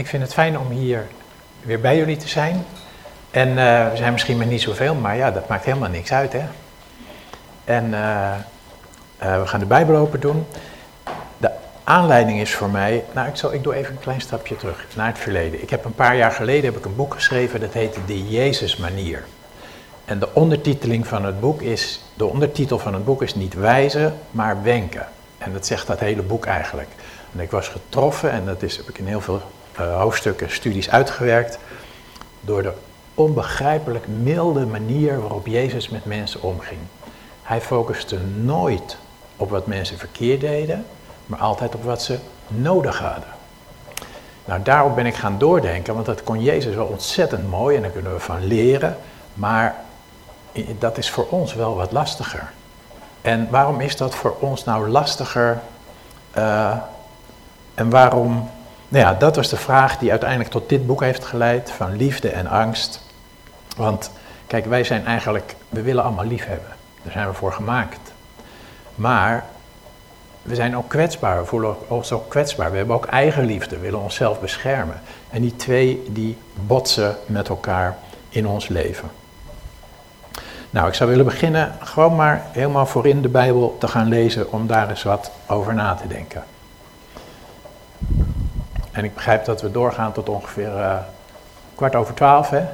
ik vind het fijn om hier weer bij jullie te zijn. En uh, we zijn misschien met niet zoveel, maar ja, dat maakt helemaal niks uit, hè. En uh, we gaan de Bijbel open doen. De aanleiding is voor mij, nou ik, zal, ik doe even een klein stapje terug naar het verleden. Ik heb een paar jaar geleden heb ik een boek geschreven, dat heette De Jezus Manier. En de ondertiteling van het boek is, de ondertitel van het boek is niet wijzen, maar wenken. En dat zegt dat hele boek eigenlijk. En ik was getroffen, en dat is, heb ik in heel veel hoofdstukken, studies uitgewerkt, door de onbegrijpelijk milde manier waarop Jezus met mensen omging. Hij focuste nooit op wat mensen verkeerd deden, maar altijd op wat ze nodig hadden. Nou, daarop ben ik gaan doordenken, want dat kon Jezus wel ontzettend mooi en daar kunnen we van leren, maar dat is voor ons wel wat lastiger. En waarom is dat voor ons nou lastiger? Uh, en waarom? Nou ja, dat was de vraag die uiteindelijk tot dit boek heeft geleid, van liefde en angst. Want kijk, wij zijn eigenlijk, we willen allemaal lief hebben. Daar zijn we voor gemaakt. Maar we zijn ook kwetsbaar, we voelen ons ook kwetsbaar. We hebben ook eigen liefde, we willen onszelf beschermen. En die twee, die botsen met elkaar in ons leven. Nou, ik zou willen beginnen gewoon maar helemaal voorin de Bijbel te gaan lezen om daar eens wat over na te denken. En ik begrijp dat we doorgaan tot ongeveer uh, kwart over twaalf, hè?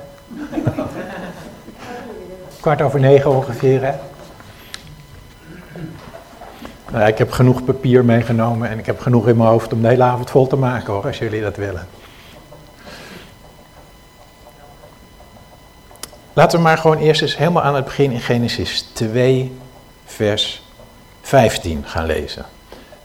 kwart over negen ongeveer, hè? Nou, ik heb genoeg papier meegenomen en ik heb genoeg in mijn hoofd om de hele avond vol te maken hoor, als jullie dat willen. Laten we maar gewoon eerst eens helemaal aan het begin in Genesis 2, vers 15 gaan lezen.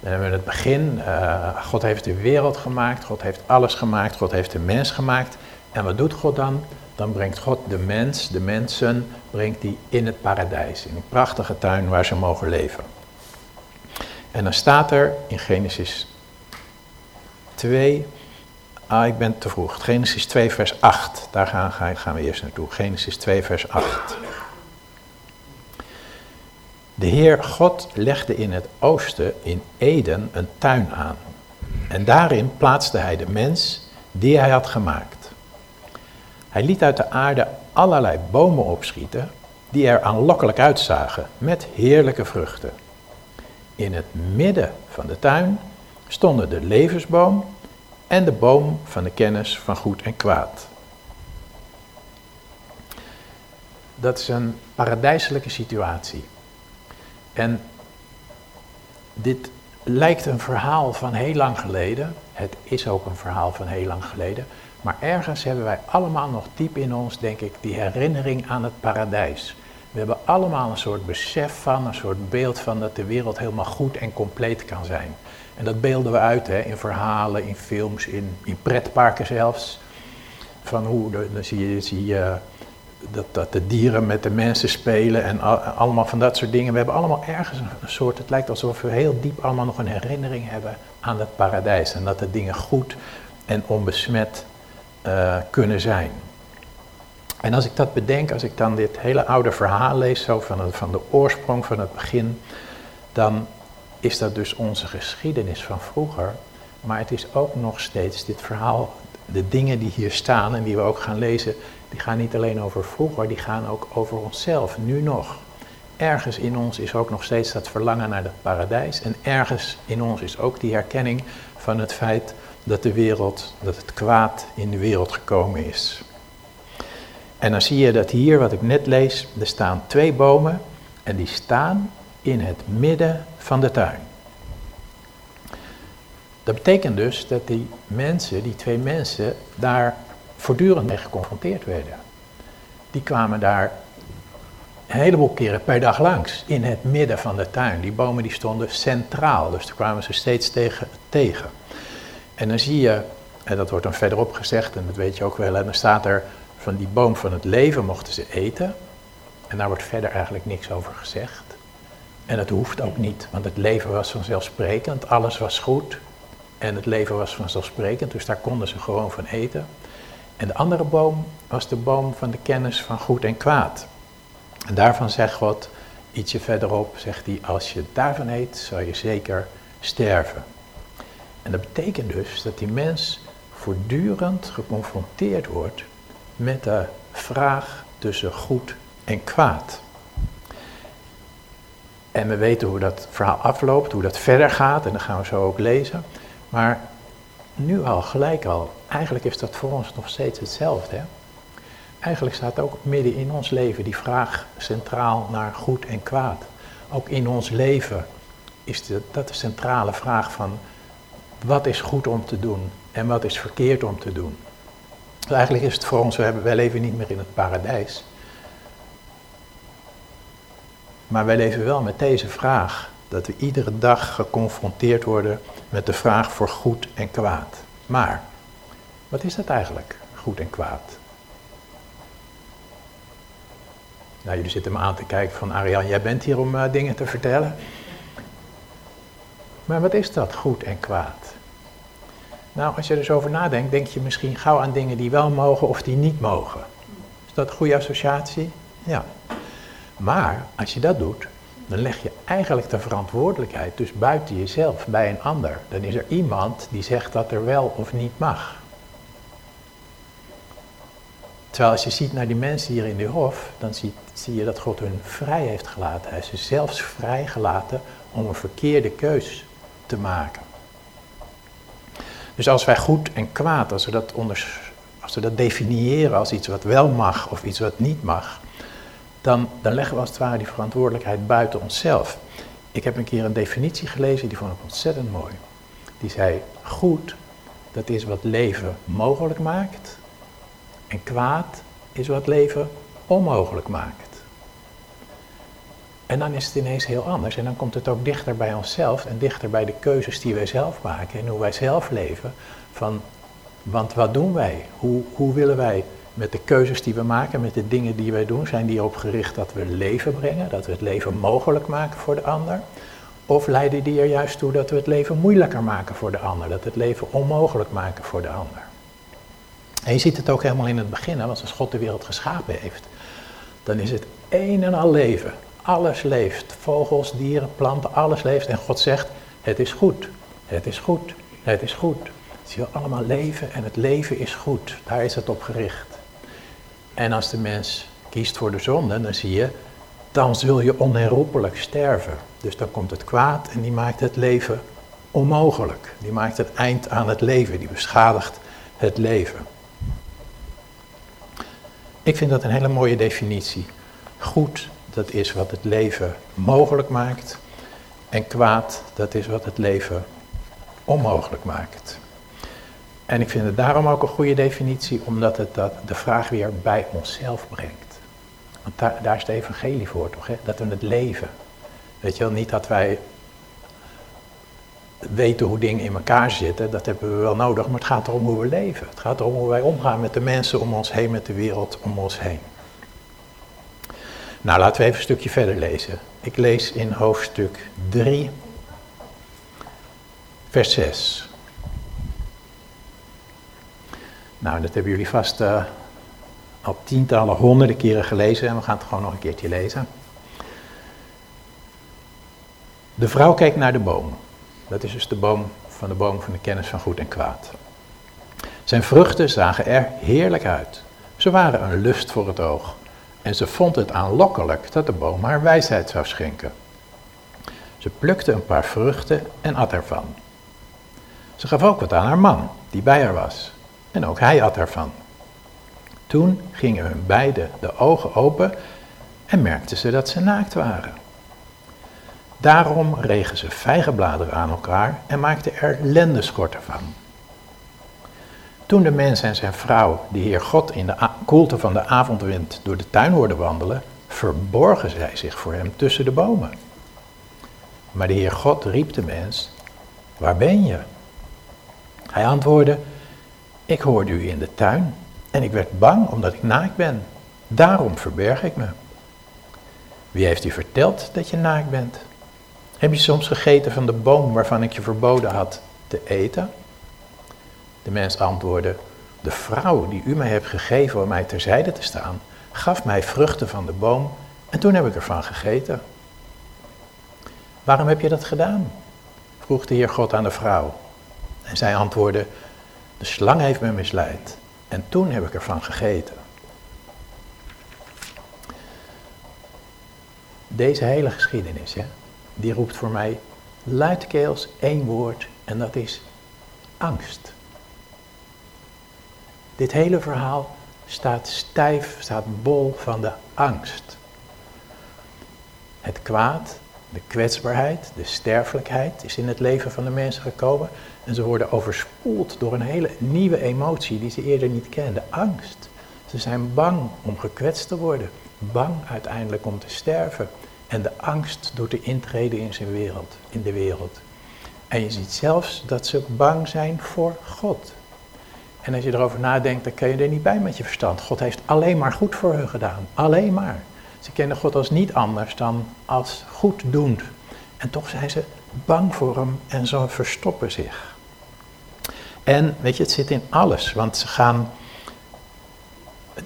Dan hebben we het begin, uh, God heeft de wereld gemaakt, God heeft alles gemaakt, God heeft de mens gemaakt. En wat doet God dan? Dan brengt God de mens, de mensen, brengt die in het paradijs, in een prachtige tuin waar ze mogen leven. En dan staat er in Genesis 2, ah ik ben te vroeg, Genesis 2 vers 8, daar gaan, gaan we eerst naartoe, Genesis 2 vers 8. De Heer God legde in het oosten, in Eden, een tuin aan. En daarin plaatste hij de mens die hij had gemaakt. Hij liet uit de aarde allerlei bomen opschieten die er aanlokkelijk uitzagen met heerlijke vruchten. In het midden van de tuin stonden de levensboom en de boom van de kennis van goed en kwaad. Dat is een paradijselijke situatie. En dit lijkt een verhaal van heel lang geleden. Het is ook een verhaal van heel lang geleden. Maar ergens hebben wij allemaal nog diep in ons, denk ik, die herinnering aan het paradijs. We hebben allemaal een soort besef van, een soort beeld van dat de wereld helemaal goed en compleet kan zijn. En dat beelden we uit hè, in verhalen, in films, in, in pretparken zelfs. Van hoe, dan zie zie je dat, dat de dieren met de mensen spelen en allemaal van dat soort dingen. We hebben allemaal ergens een, soort, het lijkt alsof we heel diep allemaal nog een herinnering hebben aan het paradijs. En dat de dingen goed en onbesmet uh, kunnen zijn. En als ik dat bedenk, als ik dan dit hele oude verhaal lees, zo van, van de oorsprong, van het begin, dan is dat dus onze geschiedenis van vroeger. Maar het is ook nog steeds dit verhaal, de dingen die hier staan en die we ook gaan lezen, die gaan niet alleen over vroeger, die gaan ook over onszelf, nu nog. Ergens in ons is ook nog steeds dat verlangen naar het paradijs. En ergens in ons is ook die herkenning van het feit dat de wereld, dat het kwaad in de wereld gekomen is. En dan zie je dat hier, wat ik net lees, er staan twee bomen en die staan in het midden van de tuin. Dat betekent dus dat die mensen, die twee mensen, daar voortdurend mee geconfronteerd werden. Die kwamen daar een heleboel keren per dag langs, in het midden van de tuin. Die bomen die stonden centraal, dus daar kwamen ze steeds tegen. tegen. En dan zie je, en dat wordt dan verderop gezegd, en dat weet je ook wel, en dan staat er van die boom van het leven mochten ze eten. En daar wordt verder eigenlijk niks over gezegd. En dat hoeft ook niet, want het leven was vanzelfsprekend, alles was goed. En het leven was vanzelfsprekend, dus daar konden ze gewoon van eten. En de andere boom was de boom van de kennis van goed en kwaad. En daarvan zegt God, ietsje verderop, zegt hij, als je daarvan eet, zal je zeker sterven. En dat betekent dus dat die mens voortdurend geconfronteerd wordt met de vraag tussen goed en kwaad. En we weten hoe dat verhaal afloopt, hoe dat verder gaat, en dat gaan we zo ook lezen. Maar nu al, gelijk al, eigenlijk is dat voor ons nog steeds hetzelfde. Hè? Eigenlijk staat ook midden in ons leven die vraag centraal naar goed en kwaad. Ook in ons leven is de, dat de centrale vraag van wat is goed om te doen en wat is verkeerd om te doen. Dus eigenlijk is het voor ons, we hebben, wij leven niet meer in het paradijs. Maar wij leven wel met deze vraag, dat we iedere dag geconfronteerd worden met de vraag voor goed en kwaad. Maar, wat is dat eigenlijk, goed en kwaad? Nou, jullie zitten me aan te kijken van Ariane, jij bent hier om uh, dingen te vertellen. Maar wat is dat, goed en kwaad? Nou, als je er eens over nadenkt, denk je misschien gauw aan dingen die wel mogen of die niet mogen. Is dat een goede associatie? Ja. Maar als je dat doet, dan leg je eigenlijk de verantwoordelijkheid dus buiten jezelf bij een ander. Dan is er iemand die zegt dat er wel of niet mag. Terwijl als je ziet naar die mensen hier in de hof, dan zie, zie je dat God hun vrij heeft gelaten. Hij is ze zelfs vrijgelaten om een verkeerde keus te maken. Dus als wij goed en kwaad, als dat, onder, als we dat definiëren als iets wat wel mag of iets wat niet mag, dan, dan leggen we als het ware die verantwoordelijkheid buiten onszelf. Ik heb een keer een definitie gelezen, die vond ik ontzettend mooi. Die zei, goed, dat is wat leven mogelijk maakt. En kwaad is wat leven onmogelijk maakt. En dan is het ineens heel anders. En dan komt het ook dichter bij onszelf en dichter bij de keuzes die wij zelf maken en hoe wij zelf leven. Van, want wat doen wij? Hoe, hoe willen wij met de keuzes die we maken, met de dingen die wij doen, zijn die erop gericht dat we leven brengen, dat we het leven mogelijk maken voor de ander? Of leiden die er juist toe dat we het leven moeilijker maken voor de ander, dat we het leven onmogelijk maken voor de ander? En je ziet het ook helemaal in het begin, want als God de wereld geschapen heeft, dan is het een en al leven. Alles leeft. Vogels, dieren, planten, alles leeft. En God zegt, het is goed, het is goed, het is goed. Het wil allemaal leven en het leven is goed. Daar is het op gericht. En als de mens kiest voor de zonde, dan zie je, dan zul je onherroepelijk sterven. Dus dan komt het kwaad en die maakt het leven onmogelijk. Die maakt het eind aan het leven, die beschadigt het leven. Ik vind dat een hele mooie definitie. Goed, dat is wat het leven mogelijk maakt. En kwaad, dat is wat het leven onmogelijk maakt. En ik vind het daarom ook een goede definitie, omdat het dat de vraag weer bij onszelf brengt. Want daar, daar is de evangelie voor toch, hè? dat we het leven. Weet je wel, niet dat wij weten hoe dingen in elkaar zitten, dat hebben we wel nodig, maar het gaat erom hoe we leven. Het gaat erom hoe wij omgaan met de mensen om ons heen, met de wereld om ons heen. Nou, laten we even een stukje verder lezen. Ik lees in hoofdstuk 3, vers 6. Nou, dat hebben jullie vast al tientallen, honderden keren gelezen en we gaan het gewoon nog een keertje lezen. De vrouw keek naar de boom. Dat is dus de boom van de boom van de kennis van goed en kwaad. Zijn vruchten zagen er heerlijk uit. Ze waren een lust voor het oog. En ze vond het aanlokkelijk dat de boom haar wijsheid zou schenken. Ze plukte een paar vruchten en at ervan. Ze gaf ook wat aan haar man, die bij haar was. En ook hij at ervan. Toen gingen hun beiden de ogen open en merkten ze dat ze naakt waren. Daarom regen ze vijgenbladeren aan elkaar en maakten er lendeskorten van. Toen de mens en zijn vrouw de Heer God in de koelte van de avondwind door de tuin hoorden wandelen, verborgen zij zich voor hem tussen de bomen. Maar de Heer God riep de mens, waar ben je? Hij antwoordde, ik hoorde u in de tuin en ik werd bang omdat ik naakt ben. Daarom verberg ik me. Wie heeft u verteld dat je naakt bent? Heb je soms gegeten van de boom waarvan ik je verboden had te eten? De mens antwoordde, de vrouw die u mij hebt gegeven om mij terzijde te staan, gaf mij vruchten van de boom en toen heb ik ervan gegeten. Waarom heb je dat gedaan? vroeg de Heer God aan de vrouw. En zij antwoordde, De slang heeft me misleid. En toen heb ik ervan gegeten. Deze hele geschiedenis, ja, die roept voor mij luidkeels één woord en dat is angst. Dit hele verhaal staat stijf, staat bol van de angst. Het kwaad, de kwetsbaarheid, de sterfelijkheid is in het leven van de mensen gekomen en ze worden overspoeld door een hele nieuwe emotie die ze eerder niet kenden, angst. Ze zijn bang om gekwetst te worden, bang uiteindelijk om te sterven. En de angst doet de intrede in zijn wereld, in de wereld. En je ziet zelfs dat ze bang zijn voor God. En als je erover nadenkt, dan kun je er niet bij met je verstand. God heeft alleen maar goed voor hun gedaan. Alleen maar. Ze kennen God als niet anders dan als goeddoend. En toch zijn ze bang voor hem en zo verstoppen zich. En weet je, het zit in alles, want ze gaan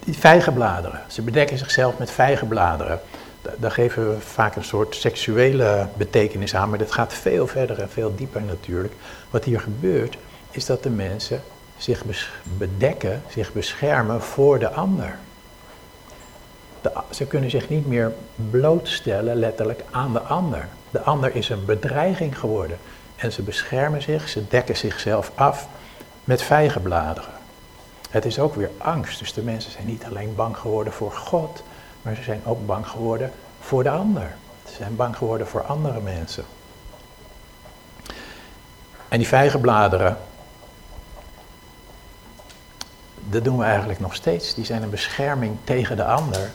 die vijgenbladeren. Ze bedekken zichzelf met vijgenbladeren. Daar geven we vaak een soort seksuele betekenis aan, maar dat gaat veel verder en veel dieper natuurlijk. Wat hier gebeurt, is dat de mensen zich bedekken, zich beschermen voor de ander. De, ze kunnen zich niet meer blootstellen letterlijk aan de ander. De ander is een bedreiging geworden. En ze beschermen zich, ze dekken zichzelf af met vijgenbladeren. Het is ook weer angst. Dus de mensen zijn niet alleen bang geworden voor God, maar ze zijn ook bang geworden voor de ander. Ze zijn bang geworden voor andere mensen. En die vijgenbladeren, dat doen we eigenlijk nog steeds. Die zijn een bescherming tegen de ander.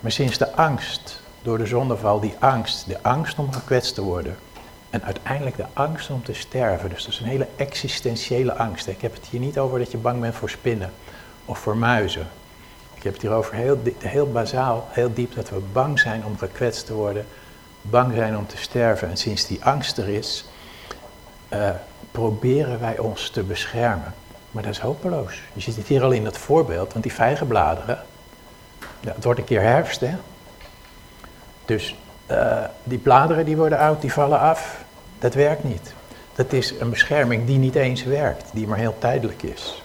Maar sinds de angst, door de zondeval, die angst, de angst om gekwetst te worden. En uiteindelijk de angst om te sterven. Dus dat is een hele existentiële angst. Ik heb het hier niet over dat je bang bent voor spinnen of voor muizen. Ik heb het hier over heel, heel bazaal, heel diep, dat we bang zijn om gekwetst te worden. Bang zijn om te sterven. En sinds die angst er is, uh, proberen wij ons te beschermen. Maar dat is hopeloos. Je ziet het hier al in dat voorbeeld, want die vijgenbladeren, ja, het wordt een keer herfst, hè. Dus uh, die bladeren die worden oud, die vallen af. Dat werkt niet. Dat is een bescherming die niet eens werkt, die maar heel tijdelijk is.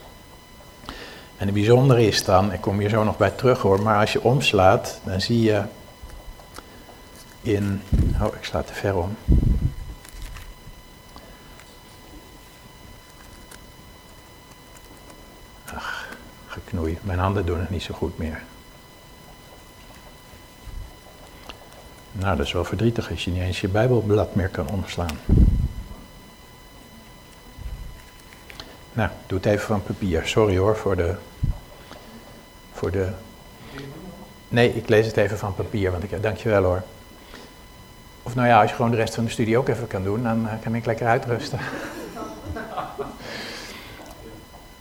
En het bijzondere is dan, ik kom hier zo nog bij terug hoor, maar als je omslaat, dan zie je in, oh ik sla te ver om. Ach, geknoei, mijn handen doen het niet zo goed meer. Nou, dat is wel verdrietig als je niet eens je Bijbelblad meer kan omslaan. Nou, doe het even van papier. Sorry hoor voor de. Voor de. Nee, ik lees het even van papier, want ik. Dankjewel hoor. Of nou ja, als je gewoon de rest van de studie ook even kan doen, dan eh, kan ik lekker uitrusten.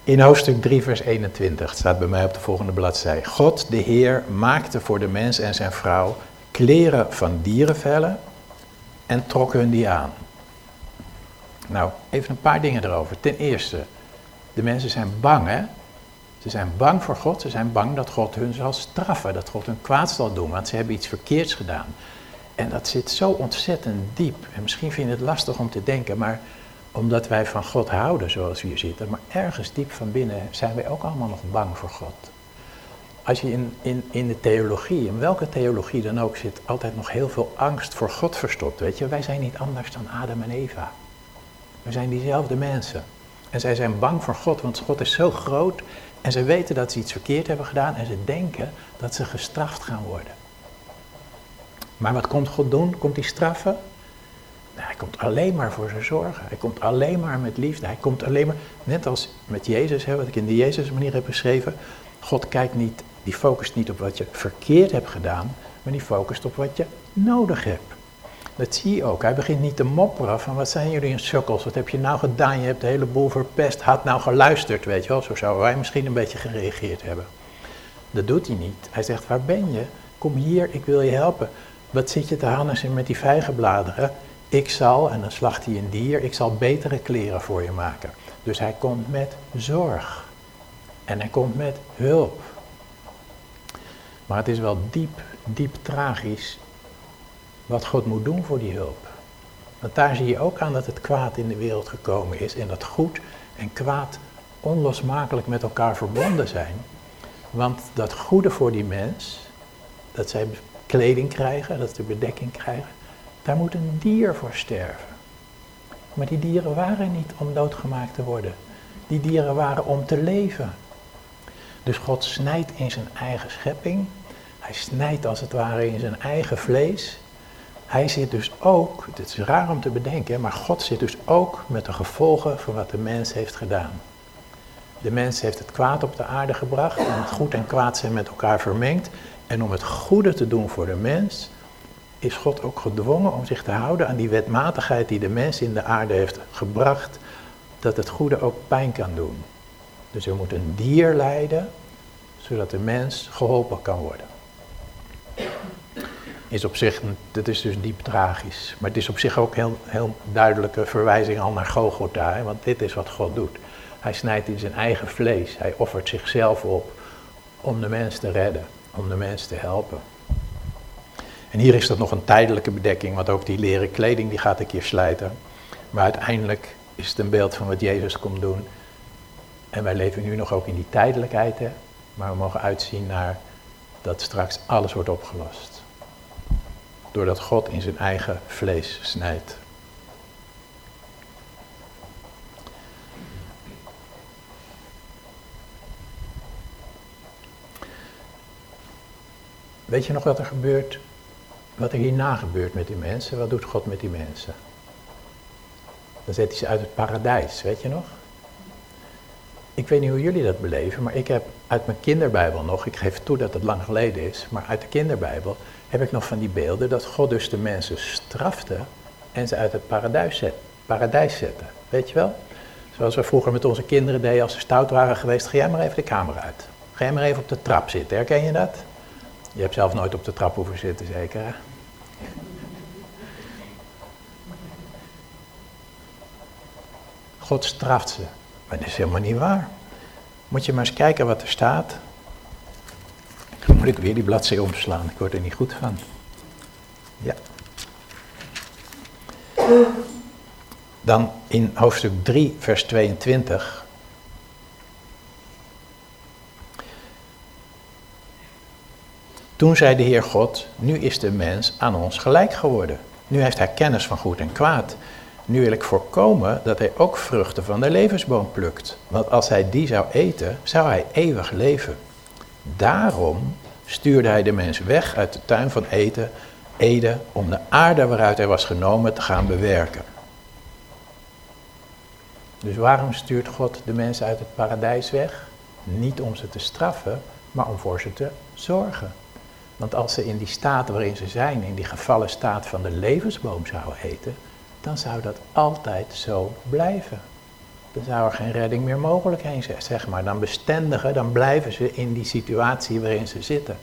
In hoofdstuk 3, vers 21 staat bij mij op de volgende bladzij: God, de Heer, maakte voor de mens en zijn vrouw kleren van dierenvellen en trok hun die aan. Nou, even een paar dingen erover. Ten eerste, de mensen zijn bang, hè? Ze zijn bang voor God, ze zijn bang dat God hun zal straffen, dat God hun kwaad zal doen, want ze hebben iets verkeerds gedaan. En dat zit zo ontzettend diep. En misschien vind je het lastig om te denken, maar omdat wij van God houden zoals we hier zitten, maar ergens diep van binnen zijn wij ook allemaal nog bang voor God. Als je in, in, in de theologie, in welke theologie dan ook, zit altijd nog heel veel angst voor God verstopt. Weet je, wij zijn niet anders dan Adam en Eva. We zijn diezelfde mensen. En zij zijn bang voor God, want God is zo groot en ze weten dat ze iets verkeerd hebben gedaan en ze denken dat ze gestraft gaan worden. Maar wat komt God doen? Komt hij straffen? Nou, hij komt alleen maar voor ze zorgen. Hij komt alleen maar met liefde. Hij komt alleen maar, net als met Jezus, hè, wat ik in de Jezus manier heb beschreven. God kijkt niet, die focust niet op wat je verkeerd hebt gedaan, maar die focust op wat je nodig hebt. Dat zie je ook. Hij begint niet te mopperen van wat zijn jullie in sukkels, wat heb je nou gedaan, je hebt de hele boel verpest, had nou geluisterd, weet je wel. Zo zouden wij misschien een beetje gereageerd hebben. Dat doet hij niet. Hij zegt, waar ben je? Kom hier, ik wil je helpen. Wat zit je te hannissen met die vijgenbladeren? Ik zal, en dan slacht hij een dier, ik zal betere kleren voor je maken. Dus hij komt met zorg. En hij komt met hulp. Maar het is wel diep, diep tragisch wat God moet doen voor die hulp. Want daar zie je ook aan dat het kwaad in de wereld gekomen is en dat goed en kwaad onlosmakelijk met elkaar verbonden zijn. Want dat goede voor die mens, dat zij kleding krijgen, dat ze bedekking krijgen, daar moet een dier voor sterven. Maar die dieren waren niet om doodgemaakt te worden. Die dieren waren om te leven. Dus God snijdt in zijn eigen schepping. Hij snijdt als het ware in zijn eigen vlees. Hij zit dus ook, het is raar om te bedenken, maar God zit dus ook met de gevolgen van wat de mens heeft gedaan. De mens heeft het kwaad op de aarde gebracht en het goed en kwaad zijn met elkaar vermengd. En om het goede te doen voor de mens, is God ook gedwongen om zich te houden aan die wetmatigheid die de mens in de aarde heeft gebracht, dat het goede ook pijn kan doen. Dus er moet een dier lijden, zodat de mens geholpen kan worden. Is op zich, dat is dus diep tragisch, maar het is op zich ook heel, heel duidelijke verwijzing al naar Golgotha, hè, want dit is wat God doet. Hij snijdt in zijn eigen vlees, hij offert zichzelf op om de mens te redden, om de mens te helpen. En hier is dat nog een tijdelijke bedekking, want ook die leren kleding die gaat een keer slijten. Maar uiteindelijk is het een beeld van wat Jezus komt doen. En wij leven nu nog ook in die tijdelijkheid, hè? maar we mogen uitzien naar dat straks alles wordt opgelost. Doordat God in zijn eigen vlees snijdt. Weet je nog wat er gebeurt wat er hierna gebeurt met die mensen, wat doet God met die mensen? Dan zet hij ze uit het paradijs, weet je nog? Ik weet niet hoe jullie dat beleven, maar ik heb uit mijn kinderbijbel nog, ik geef toe dat het lang geleden is, maar uit de kinderbijbel heb ik nog van die beelden dat God dus de mensen strafte en ze uit het paradijs, zet, paradijs zette. Weet je wel? Zoals we vroeger met onze kinderen deden als ze stout waren geweest, ga jij maar even de kamer uit. Ga jij maar even op de trap zitten, herken je dat? Je hebt zelf nooit op de trap hoeven zitten, zeker hè? God straft ze. Maar dat is helemaal niet waar. Moet je maar eens kijken wat er staat. Dan moet ik weer die bladzijde omslaan. Ik word er niet goed van. Ja. Dan in hoofdstuk 3, vers 22. Toen zei de Heer God, nu is de mens aan ons gelijk geworden. Nu heeft hij kennis van goed en kwaad. Nu wil ik voorkomen dat hij ook vruchten van de levensboom plukt. Want als hij die zou eten, zou hij eeuwig leven. Daarom stuurde hij de mens weg uit de tuin van eten, Eden om de aarde waaruit hij was genomen te gaan bewerken. Dus waarom stuurt God de mensen uit het paradijs weg? Niet om ze te straffen, maar om voor ze te zorgen. Want als ze in die staat waarin ze zijn, in die gevallen staat van de levensboom zouden eten, dan zou dat altijd zo blijven. Dan zou er geen redding meer mogelijk zijn, zeg maar. Dan bestendigen, dan blijven ze in die situatie waarin ze zitten.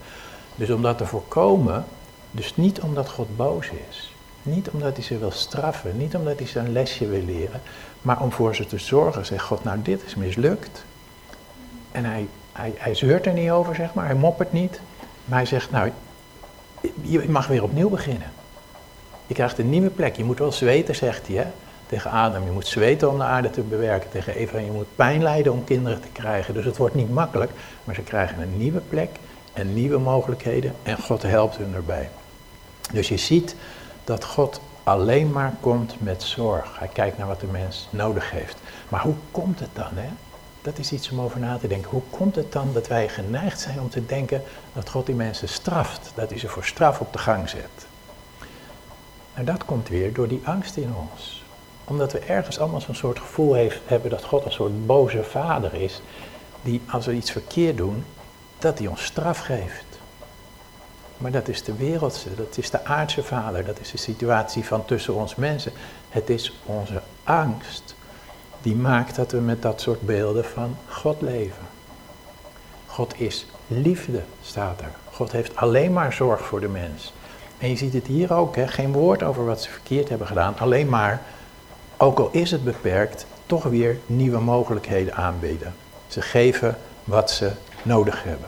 Dus om dat te voorkomen, dus niet omdat God boos is, niet omdat hij ze wil straffen, niet omdat hij ze een lesje wil leren, maar om voor ze te zorgen, zegt God, nou dit is mislukt. En hij, hij, hij zeurt er niet over, zeg maar, hij moppert niet. Maar hij zegt, nou, je mag weer opnieuw beginnen. Je krijgt een nieuwe plek. Je moet wel zweten, zegt hij, hè? tegen Adam. Je moet zweten om de aarde te bewerken. Tegen Eva, je moet pijn lijden om kinderen te krijgen. Dus het wordt niet makkelijk, maar ze krijgen een nieuwe plek en nieuwe mogelijkheden en God helpt hun erbij. Dus je ziet dat God alleen maar komt met zorg. Hij kijkt naar wat de mens nodig heeft. Maar hoe komt het dan? Hè? Dat is iets om over na te denken. Hoe komt het dan dat wij geneigd zijn om te denken dat God die mensen straft? Dat hij ze voor straf op de gang zet? En dat komt weer door die angst in ons. Omdat we ergens allemaal zo'n soort gevoel heeft, hebben dat God een soort boze vader is. Die als we iets verkeerd doen, dat hij ons straf geeft. Maar dat is de wereldse, dat is de aardse vader, dat is de situatie van tussen ons mensen. Het is onze angst die maakt dat we met dat soort beelden van God leven. God is liefde, staat er. God heeft alleen maar zorg voor de mens. En je ziet het hier ook, hè? geen woord over wat ze verkeerd hebben gedaan. Alleen maar, ook al is het beperkt, toch weer nieuwe mogelijkheden aanbieden. Ze geven wat ze nodig hebben.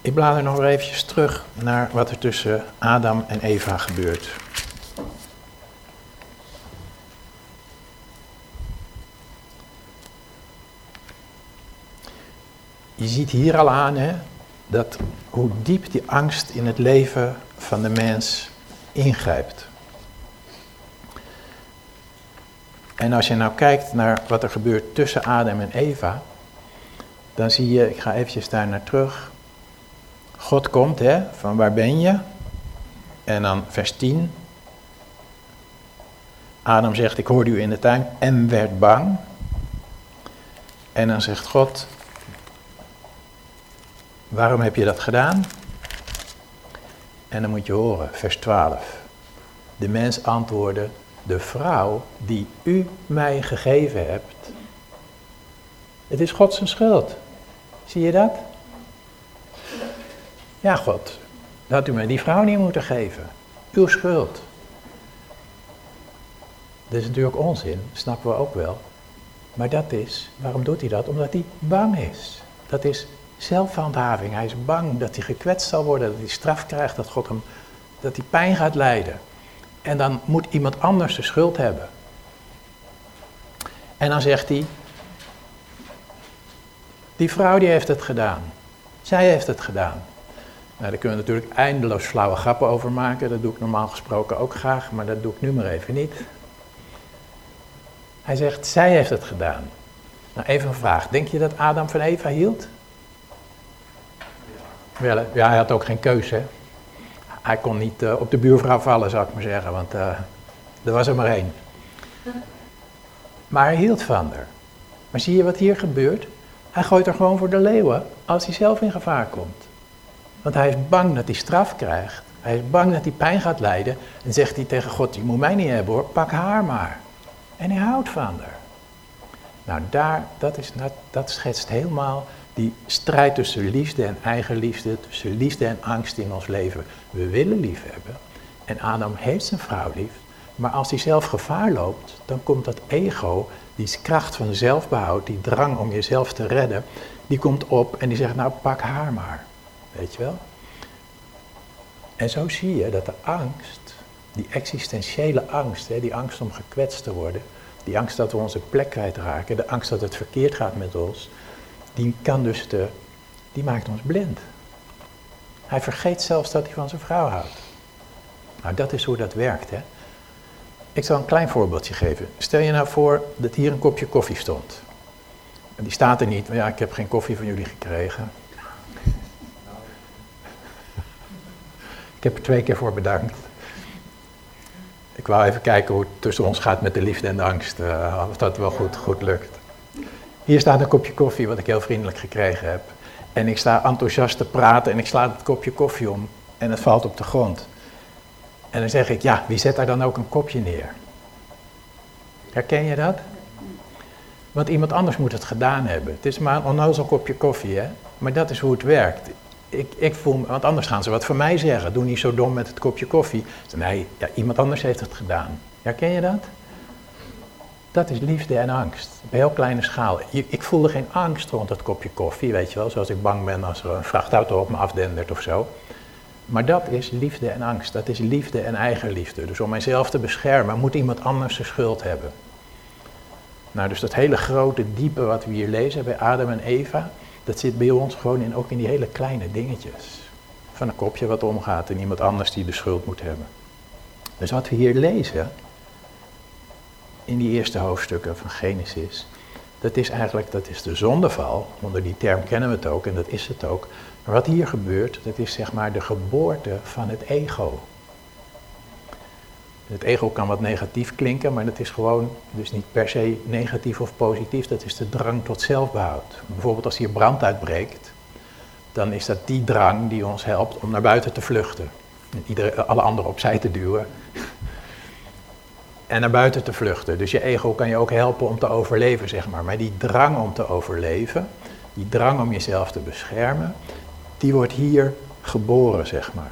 Ik blader nog eventjes terug naar wat er tussen Adam en Eva gebeurt. Je ziet hier al aan hè, dat hoe diep die angst in het leven van de mens ingrijpt. En als je nou kijkt naar wat er gebeurt tussen Adam en Eva, dan zie je, ik ga eventjes daar naar terug. God komt, hè, van waar ben je? En dan vers 10. Adam zegt, ik hoorde u in de tuin en werd bang. En dan zegt God, waarom heb je dat gedaan? En dan moet je horen, vers 12. De mens antwoordde, de vrouw die u mij gegeven hebt. Het is God zijn schuld. Zie je dat? Ja, God, dat u mij die vrouw niet moeten geven. Uw schuld. Dat is natuurlijk onzin, snappen we ook wel. Maar dat is, waarom doet hij dat? Omdat hij bang is. Dat is zelfhandhaving. Hij is bang dat hij gekwetst zal worden, dat hij straf krijgt, dat God hem, dat hij pijn gaat lijden. En dan moet iemand anders de schuld hebben. En dan zegt hij, die vrouw die heeft het gedaan. Zij heeft het gedaan. Nou, daar kunnen we natuurlijk eindeloos flauwe grappen over maken. Dat doe ik normaal gesproken ook graag, maar dat doe ik nu maar even niet. Hij zegt, zij heeft het gedaan. Nou, even een vraag. Denk je dat Adam van Eva hield? Ja, ja hij had ook geen keuze. Hij kon niet uh, op de buurvrouw vallen, zou ik maar zeggen, want uh, er was er maar één. Maar hij hield van haar. Maar zie je wat hier gebeurt? Hij gooit er gewoon voor de leeuwen als hij zelf in gevaar komt. Want hij is bang dat hij straf krijgt. Hij is bang dat hij pijn gaat lijden. En zegt hij tegen God, je moet mij niet hebben hoor, pak haar maar. En hij houdt van haar. Nou, daar, dat, is, dat schetst helemaal die strijd tussen liefde en eigenliefde, tussen liefde en angst in ons leven. We willen lief hebben. En Adam heeft zijn vrouw lief. Maar als hij zelf gevaar loopt, dan komt dat ego, die kracht van zelfbehoud, die drang om jezelf te redden, die komt op en die zegt, nou pak haar maar. Weet je wel? En zo zie je dat de angst, die existentiële angst, die angst om gekwetst te worden, die angst dat we onze plek kwijtraken, de angst dat het verkeerd gaat met ons, die kan dus die maakt ons blind. Hij vergeet zelfs dat hij van zijn vrouw houdt. Nou, dat is hoe dat werkt, hè. Ik zal een klein voorbeeldje geven. Stel je nou voor dat hier een kopje koffie stond. En die staat er niet, maar ja, ik heb geen koffie van jullie gekregen. ik heb er twee keer voor bedankt. Ik wou even kijken hoe het tussen ons gaat met de liefde en de angst. Uh, of dat wel goed, goed lukt. Hier staat een kopje koffie wat ik heel vriendelijk gekregen heb. En ik sta enthousiast te praten en ik sla het kopje koffie om en het valt op de grond. En dan zeg ik, ja, wie zet daar dan ook een kopje neer? Herken je dat? Want iemand anders moet het gedaan hebben. Het is maar een onnozel kopje koffie, hè? Maar dat is hoe het werkt. Ik, ik voel me, want anders gaan ze wat voor mij zeggen. Doe niet zo dom met het kopje koffie. Nee, ja, iemand anders heeft het gedaan. Herken je dat? Dat is liefde en angst. Op heel kleine schaal. Ik voelde geen angst rond het kopje koffie, weet je wel. Zoals ik bang ben als er een vrachtauto op me afdendert of zo. Maar dat is liefde en angst. Dat is liefde en eigenliefde. Dus om mijzelf te beschermen moet iemand anders de schuld hebben. Nou, dus dat hele grote, diepe wat we hier lezen bij Adam en Eva, dat zit bij ons gewoon in, ook in die hele kleine dingetjes. Van een kopje wat omgaat en iemand anders die de schuld moet hebben. Dus wat we hier lezen, in die eerste hoofdstukken van Genesis, dat is eigenlijk, dat is de zondeval. Onder die term kennen we het ook en dat is het ook. Maar wat hier gebeurt, dat is zeg maar de geboorte van het ego. Het ego kan wat negatief klinken, maar dat is gewoon dus niet per se negatief of positief. Dat is de drang tot zelfbehoud. Bijvoorbeeld als hier brand uitbreekt, dan is dat die drang die ons helpt om naar buiten te vluchten. En iedereen, alle anderen opzij te duwen. En naar buiten te vluchten. Dus je ego kan je ook helpen om te overleven, zeg maar. Maar die drang om te overleven, die drang om jezelf te beschermen, die wordt hier geboren, zeg maar.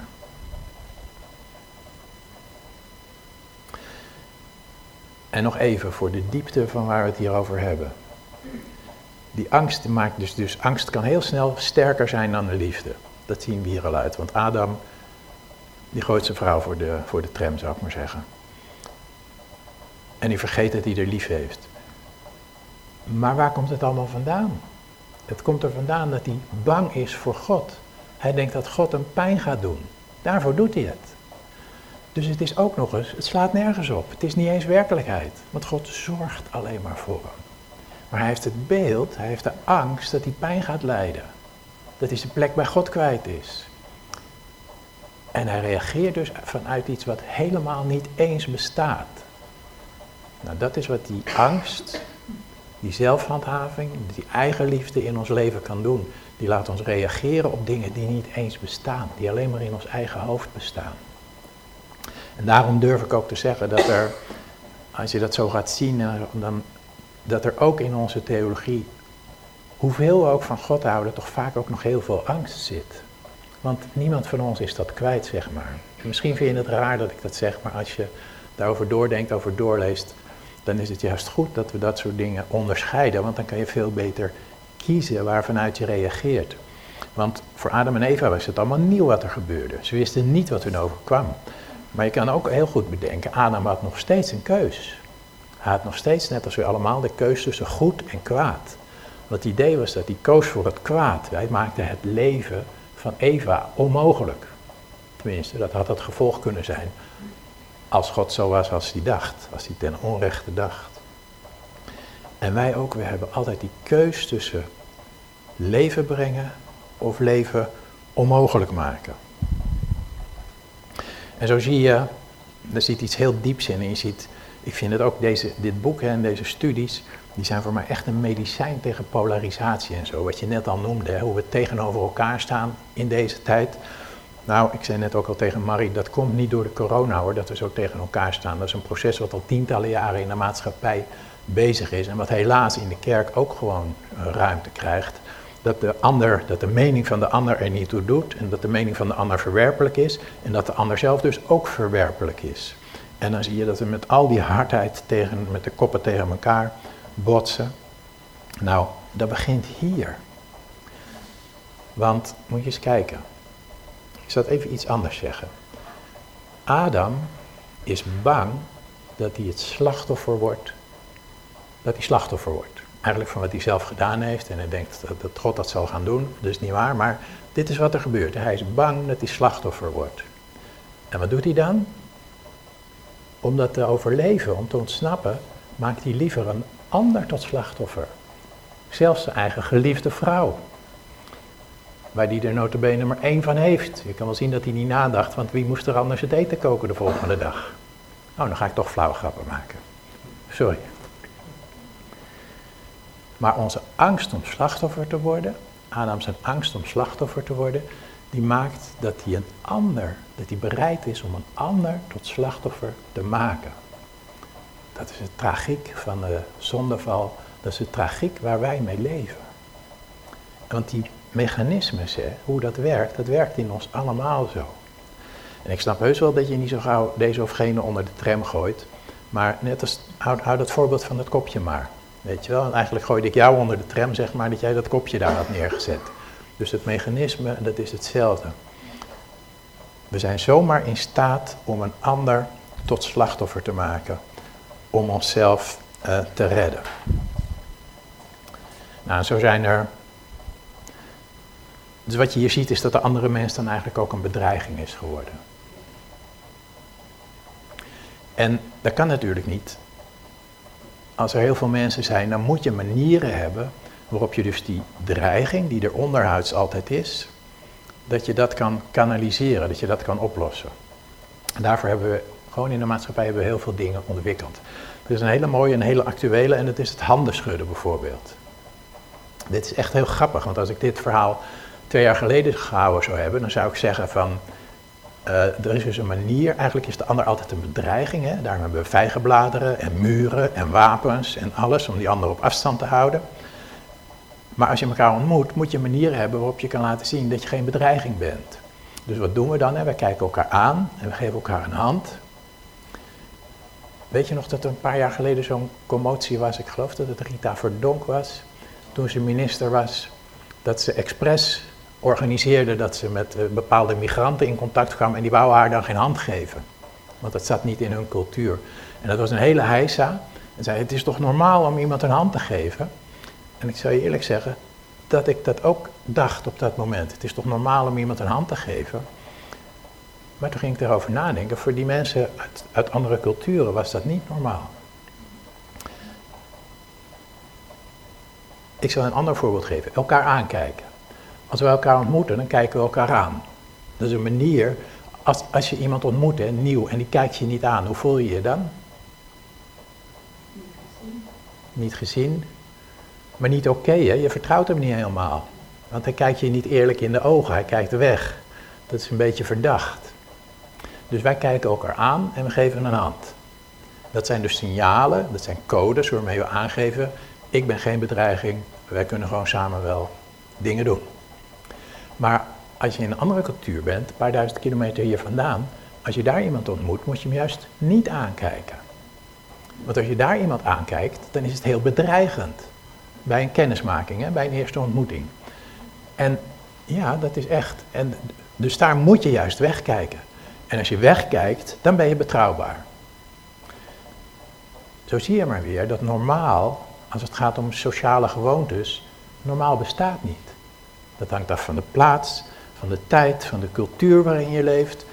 En nog even voor de diepte van waar we het hier over hebben. Die angst maakt dus, dus angst kan heel snel sterker zijn dan de liefde. Dat zien we hier al uit. Want Adam, die gooit zijn vrouw voor de, voor de tram, zou ik maar zeggen. En die vergeet dat hij er lief heeft. Maar waar komt het allemaal vandaan? Het komt er vandaan dat hij bang is voor God. Hij denkt dat God hem pijn gaat doen. Daarvoor doet hij het. Dus het is ook nog eens, het slaat nergens op. Het is niet eens werkelijkheid. Want God zorgt alleen maar voor hem. Maar hij heeft het beeld, hij heeft de angst dat hij pijn gaat lijden. Dat hij zijn plek bij God kwijt is. En hij reageert dus vanuit iets wat helemaal niet eens bestaat. Nou, dat is wat die angst, die zelfhandhaving, die eigenliefde in ons leven kan doen. Die laat ons reageren op dingen die niet eens bestaan, die alleen maar in ons eigen hoofd bestaan. En daarom durf ik ook te zeggen dat er, als je dat zo gaat zien, eh, dan, dat er ook in onze theologie, hoeveel we ook van God houden, toch vaak ook nog heel veel angst zit. Want niemand van ons is dat kwijt, zeg maar. misschien vind je het raar dat ik dat zeg, maar als je daarover doordenkt, over doorleest, dan is het juist goed dat we dat soort dingen onderscheiden, want dan kan je veel beter kiezen waarvanuit je reageert. Want voor Adam en Eva was het allemaal nieuw wat er gebeurde. Ze wisten niet wat hun overkwam. Maar je kan ook heel goed bedenken, Adam had nog steeds een keus. Hij had nog steeds, net als we allemaal, de keus tussen goed en kwaad. Want het idee was dat hij koos voor het kwaad. Hij maakte het leven van Eva onmogelijk. Tenminste, dat had het gevolg kunnen zijn. Als God zo was als hij dacht, als hij ten onrechte dacht. En wij ook, we hebben altijd die keus tussen leven brengen of leven onmogelijk maken. En zo zie je, er zit iets heel dieps in. Je ziet, ik vind het ook, deze, dit boek en deze studies, die zijn voor mij echt een medicijn tegen polarisatie en zo. Wat je net al noemde, hoe we tegenover elkaar staan in deze tijd. Nou, ik zei net ook al tegen Marie, dat komt niet door de corona hoor, dat we zo tegen elkaar staan. Dat is een proces wat al tientallen jaren in de maatschappij bezig is en wat helaas in de kerk ook gewoon eh, ruimte krijgt. Dat de, ander, dat de mening van de ander er niet toe doet en dat de mening van de ander verwerpelijk is en dat de ander zelf dus ook verwerpelijk is. En dan zie je dat we met al die hardheid tegen, met de koppen tegen elkaar botsen. Nou, dat begint hier. Want, moet je eens kijken. Ik zal even iets anders zeggen. Adam is bang dat hij het slachtoffer wordt. Dat hij slachtoffer wordt. Eigenlijk van wat hij zelf gedaan heeft. En hij denkt dat, dat God dat zal gaan doen. Is niet waar. Maar dit is wat er gebeurt. Hij is bang dat hij slachtoffer wordt. En wat doet hij dan? Om dat te overleven, om te ontsnappen, maakt hij liever een ander tot slachtoffer. Zelfs zijn eigen geliefde vrouw. Waar die er notabene maar één van heeft. Je kan wel zien dat hij niet nadacht, want wie moest er anders het eten koken de volgende dag? Oh, dan ga ik toch flauwe grappen maken. Sorry. Maar onze angst om slachtoffer te worden, Adam zijn angst om slachtoffer te worden, die maakt dat hij een ander, dat hij bereid is om een ander tot slachtoffer te maken. Dat is de tragiek van de zondeval, dat is de tragiek waar wij mee leven. Want die mechanismes, hè, hoe dat werkt, dat werkt in ons allemaal zo. En ik snap heus wel dat je niet zo gauw deze of gene onder de tram gooit, maar net als, hou, hou dat voorbeeld van het kopje maar. Weet je wel, en eigenlijk gooide ik jou onder de tram, zeg maar, dat jij dat kopje daar had neergezet. Dus het mechanisme, dat is hetzelfde. We zijn zomaar in staat om een ander tot slachtoffer te maken, om onszelf uh, te redden. Nou, zo zijn er. Dus wat je hier ziet is dat de andere mens dan eigenlijk ook een bedreiging is geworden. En dat kan natuurlijk niet. Als er heel veel mensen zijn, dan moet je manieren hebben waarop je dus die dreiging, die er onderhuids altijd is, dat je dat kan kanaliseren, dat je dat kan oplossen. En daarvoor hebben we gewoon in de maatschappij hebben we heel veel dingen ontwikkeld. Er is een hele mooie, een hele actuele en dat is het handenschudden bijvoorbeeld. Dit is echt heel grappig, want als ik dit verhaal twee jaar geleden gehouden zou hebben, dan zou ik zeggen van, uh, er is dus een manier, eigenlijk is de ander altijd een bedreiging, hè? daarom hebben we vijgenbladeren en muren en wapens en alles om die ander op afstand te houden. Maar als je elkaar ontmoet, moet je een manier hebben waarop je kan laten zien dat je geen bedreiging bent. Dus wat doen we dan? Hè? We kijken elkaar aan en we geven elkaar een hand. Weet je nog dat er een paar jaar geleden zo'n commotie was? Ik geloof dat het Rita Verdonk was. Toen ze minister was, dat ze expres organiseerde dat ze met eh, bepaalde migranten in contact kwam en die wou haar dan geen hand geven. Want dat zat niet in hun cultuur. En dat was een hele heisa. En zei, het is toch normaal om iemand een hand te geven? En ik zou je eerlijk zeggen, dat ik dat ook dacht op dat moment. Het is toch normaal om iemand een hand te geven? Maar toen ging ik erover nadenken. Voor die mensen uit, uit andere culturen was dat niet normaal. Ik zal een ander voorbeeld geven. Elkaar aankijken. Als we elkaar ontmoeten, dan kijken we elkaar aan. Dat is een manier, als, als je iemand ontmoet, nieuw, en die kijkt je niet aan, hoe voel je je dan? Niet gezien. Maar niet oké, hè? je vertrouwt hem niet helemaal. Want hij kijkt je niet eerlijk in de ogen, hij kijkt weg. Dat is een beetje verdacht. Dus wij kijken elkaar aan en we geven een hand. Dat zijn dus signalen, dat zijn codes waarmee we aangeven, ik ben geen bedreiging, wij kunnen gewoon samen wel dingen doen. Maar als je in een andere cultuur bent, een paar duizend kilometer hier vandaan, als je daar iemand ontmoet, moet je hem juist niet aankijken. Want als je daar iemand aankijkt, dan is het heel bedreigend. Bij een kennismaking, hè, bij een eerste ontmoeting. En ja, dat is echt. En dus daar moet je juist wegkijken. En als je wegkijkt, dan ben je betrouwbaar. Zo zie je maar weer dat normaal, als het gaat om sociale gewoontes, normaal bestaat niet. Dat hangt af van de plaats, van de tijd, van de cultuur waarin je leeft.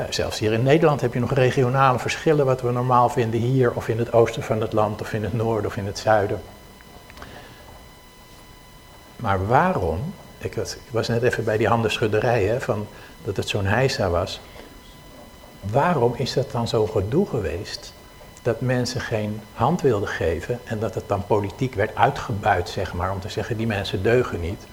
Uh, zelfs hier in Nederland heb je nog regionale verschillen, wat we normaal vinden hier of in het oosten van het land, of in het noorden of in het zuiden. Maar waarom? Ik was, ik was net even bij die handenschudderij, hè, van dat het zo'n heisa was. Waarom is dat dan zo gedoe geweest dat mensen geen hand wilden geven en dat het dan politiek werd uitgebuit, zeg maar, om te zeggen die mensen deugen niet?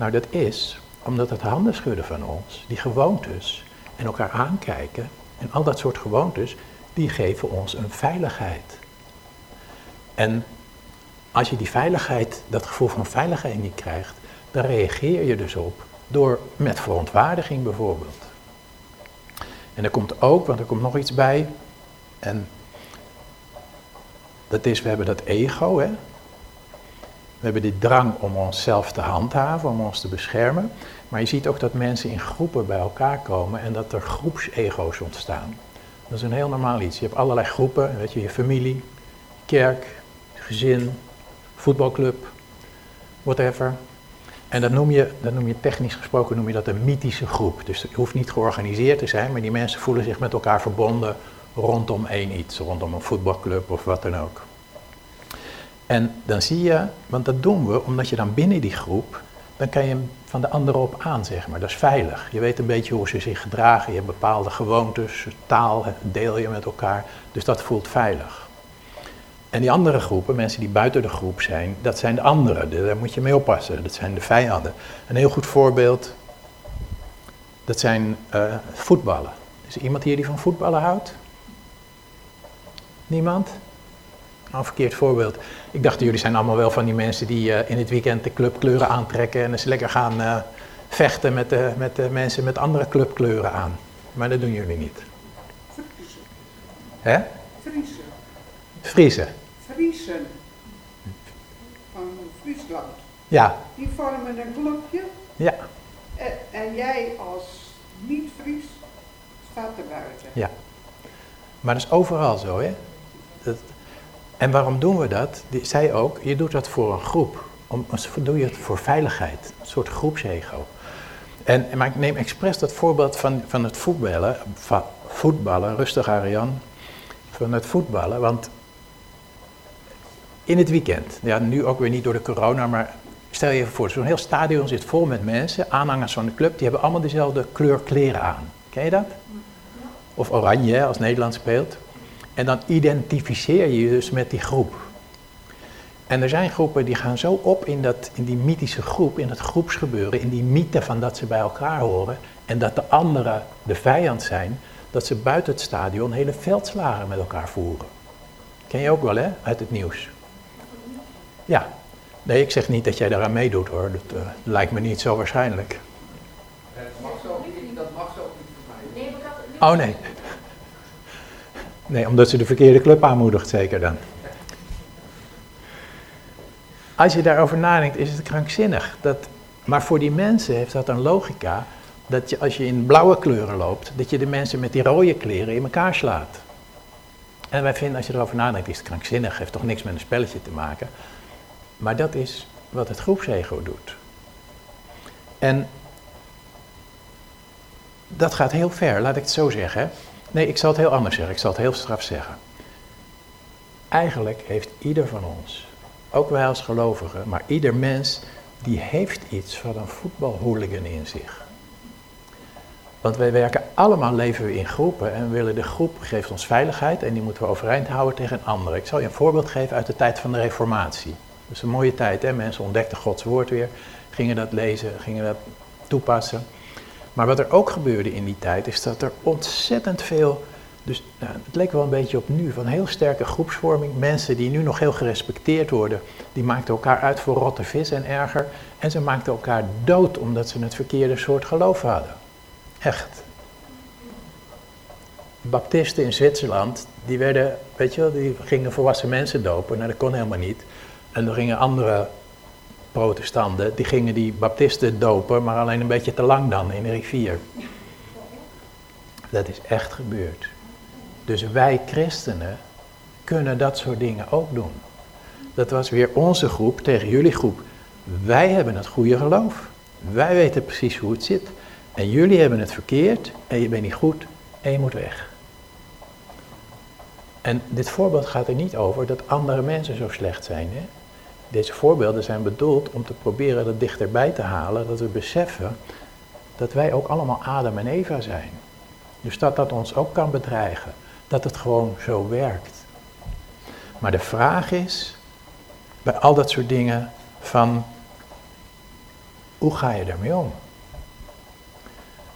Nou, dat is omdat het handen schudden van ons, die gewoontes en elkaar aankijken en al dat soort gewoontes, die geven ons een veiligheid. En als je die veiligheid, dat gevoel van veiligheid niet krijgt, dan reageer je dus op door met verontwaardiging bijvoorbeeld. En er komt ook, want er komt nog iets bij, en dat is, we hebben dat ego, hè. We hebben die drang om onszelf te handhaven, om ons te beschermen. Maar je ziet ook dat mensen in groepen bij elkaar komen en dat er groepsego's ontstaan. Dat is een heel normaal iets. Je hebt allerlei groepen, weet je, je familie, kerk, gezin, voetbalclub, whatever. En dat noem, je, dat noem je technisch gesproken noem je dat een mythische groep. Dus het hoeft niet georganiseerd te zijn, maar die mensen voelen zich met elkaar verbonden rondom één iets, rondom een voetbalclub of wat dan ook. En dan zie je, want dat doen we omdat je dan binnen die groep, dan kan je van de anderen op aan, zeg maar. Dat is veilig. Je weet een beetje hoe ze zich gedragen, je hebt bepaalde gewoontes, taal deel je met elkaar, dus dat voelt veilig. En die andere groepen, mensen die buiten de groep zijn, dat zijn de anderen. Daar moet je mee oppassen. Dat zijn de vijanden. Een heel goed voorbeeld, dat zijn uh, voetballen. Is er iemand hier die van voetballen houdt? Niemand? Een verkeerd voorbeeld. Ik dacht, jullie zijn allemaal wel van die mensen die uh, in het weekend de clubkleuren aantrekken en eens lekker gaan uh, vechten met, de, met de mensen met andere clubkleuren aan. Maar dat doen jullie niet. Friesen. Hè? Friesen. Friesen. Friesen. Van Friesland. Ja. Die vormen een clubje. Ja. En, en jij als niet-Fries staat er buiten. Ja. Maar dat is overal zo, hè? Dat, en waarom doen we dat? Die zei ook, je doet dat voor een groep. Om, doe je het voor veiligheid, een soort groepsego. En, maar ik neem expres dat voorbeeld van, van het voetballen, voetballen, rustig Ariane, van het voetballen, want in het weekend, ja nu ook weer niet door de corona, maar stel je even voor, zo'n heel stadion zit vol met mensen, aanhangers van de club, die hebben allemaal dezelfde kleur kleren aan. Ken je dat? Of oranje als Nederland speelt. En dan identificeer je je dus met die groep. En er zijn groepen die gaan zo op in, dat, in die mythische groep, in het groepsgebeuren, in die mythe van dat ze bij elkaar horen en dat de anderen de vijand zijn, dat ze buiten het stadion hele veldslagen met elkaar voeren. Ken je ook wel, hè, uit het nieuws? Ja. Nee, ik zeg niet dat jij daaraan meedoet hoor, dat uh, lijkt me niet zo waarschijnlijk. Dat mag zo niet, dat mag zo niet voor mij. Oh nee. Nee, omdat ze de verkeerde club aanmoedigt, zeker dan. Als je daarover nadenkt, is het krankzinnig. Dat, maar voor die mensen heeft dat een logica. Dat je als je in blauwe kleuren loopt, dat je de mensen met die rode kleren in elkaar slaat. En wij vinden, als je erover nadenkt, is het krankzinnig, heeft toch niks met een spelletje te maken. Maar dat is wat het groepsego doet. En dat gaat heel ver, laat ik het zo zeggen. Nee, ik zal het heel anders zeggen. Ik zal het heel straf zeggen. Eigenlijk heeft ieder van ons, ook wij als gelovigen, maar ieder mens, die heeft iets van een voetbalhooligan in zich. Want wij werken allemaal, leven we in groepen en willen de groep geeft ons veiligheid en die moeten we overeind houden tegen een ander. Ik zal je een voorbeeld geven uit de tijd van de Reformatie. Dat is een mooie tijd, hè? mensen ontdekten Gods woord weer, gingen dat lezen, gingen dat toepassen. Maar wat er ook gebeurde in die tijd is dat er ontzettend veel, dus nou, het leek wel een beetje op nu, van heel sterke groepsvorming. Mensen die nu nog heel gerespecteerd worden, die maakten elkaar uit voor rotte vis en erger. En ze maakten elkaar dood omdat ze het verkeerde soort geloof hadden. Echt. Baptisten in Zwitserland, die werden, weet je wel, die gingen volwassen mensen dopen. Nou, dat kon helemaal niet. En er gingen andere protestanten, die gingen die baptisten dopen, maar alleen een beetje te lang dan in de rivier. Dat is echt gebeurd. Dus wij christenen kunnen dat soort dingen ook doen. Dat was weer onze groep tegen jullie groep. Wij hebben het goede geloof. Wij weten precies hoe het zit. En jullie hebben het verkeerd en je bent niet goed en je moet weg. En dit voorbeeld gaat er niet over dat andere mensen zo slecht zijn. Hè? Deze voorbeelden zijn bedoeld om te proberen het dichterbij te halen, dat we beseffen dat wij ook allemaal Adam en Eva zijn. Dus dat dat ons ook kan bedreigen, dat het gewoon zo werkt. Maar de vraag is, bij al dat soort dingen, van hoe ga je daarmee om?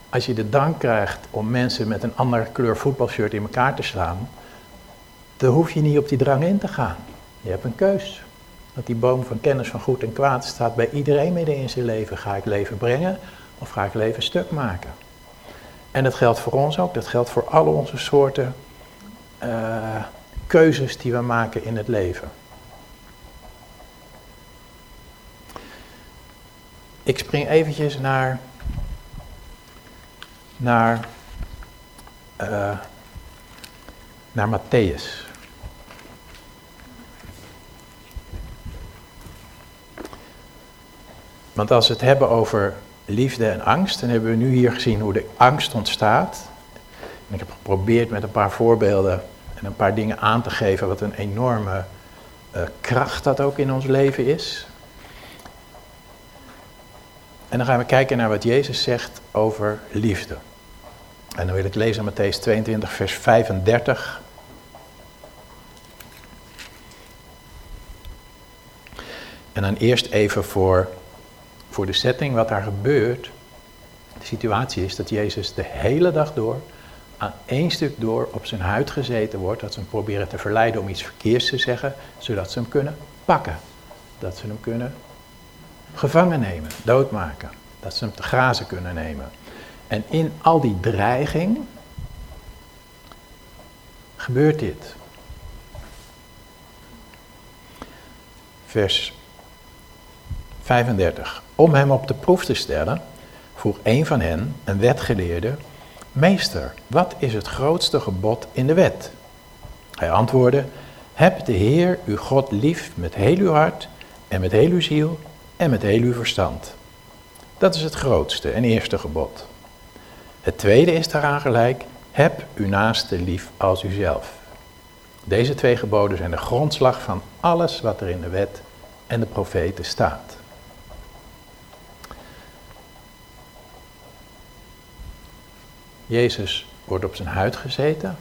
Als je de dank krijgt om mensen met een andere kleur voetbalshirt in elkaar te slaan, dan hoef je niet op die drang in te gaan. Je hebt een keus. Want die boom van kennis van goed en kwaad staat bij iedereen midden in zijn leven. Ga ik leven brengen of ga ik leven stuk maken? En dat geldt voor ons ook. Dat geldt voor alle onze soorten uh, keuzes die we maken in het leven. Ik spring eventjes naar, naar, uh, naar Matthäus. Want als we het hebben over liefde en angst, dan hebben we nu hier gezien hoe de angst ontstaat. En ik heb geprobeerd met een paar voorbeelden en een paar dingen aan te geven wat een enorme uh, kracht dat ook in ons leven is. En dan gaan we kijken naar wat Jezus zegt over liefde. En dan wil ik lezen Matthäus 22, vers 35. En dan eerst even voor voor de setting wat daar gebeurt. De situatie is dat Jezus de hele dag door aan één stuk door op zijn huid gezeten wordt. Dat ze hem proberen te verleiden om iets verkeerds te zeggen, zodat ze hem kunnen pakken. Dat ze hem kunnen gevangen nemen, doodmaken. Dat ze hem te grazen kunnen nemen. En in al die dreiging gebeurt dit. Vers 35. Om hem op de proef te stellen, vroeg een van hen, een wetgeleerde, Meester, wat is het grootste gebod in de wet? Hij antwoordde, heb de Heer uw God lief met heel uw hart en met heel uw ziel en met heel uw verstand. Dat is het grootste en eerste gebod. Het tweede is daaraan gelijk, heb uw naaste lief als uzelf. Deze twee geboden zijn de grondslag van alles wat er in de wet en de profeten staat. Jezus wordt op zijn huid gezeten.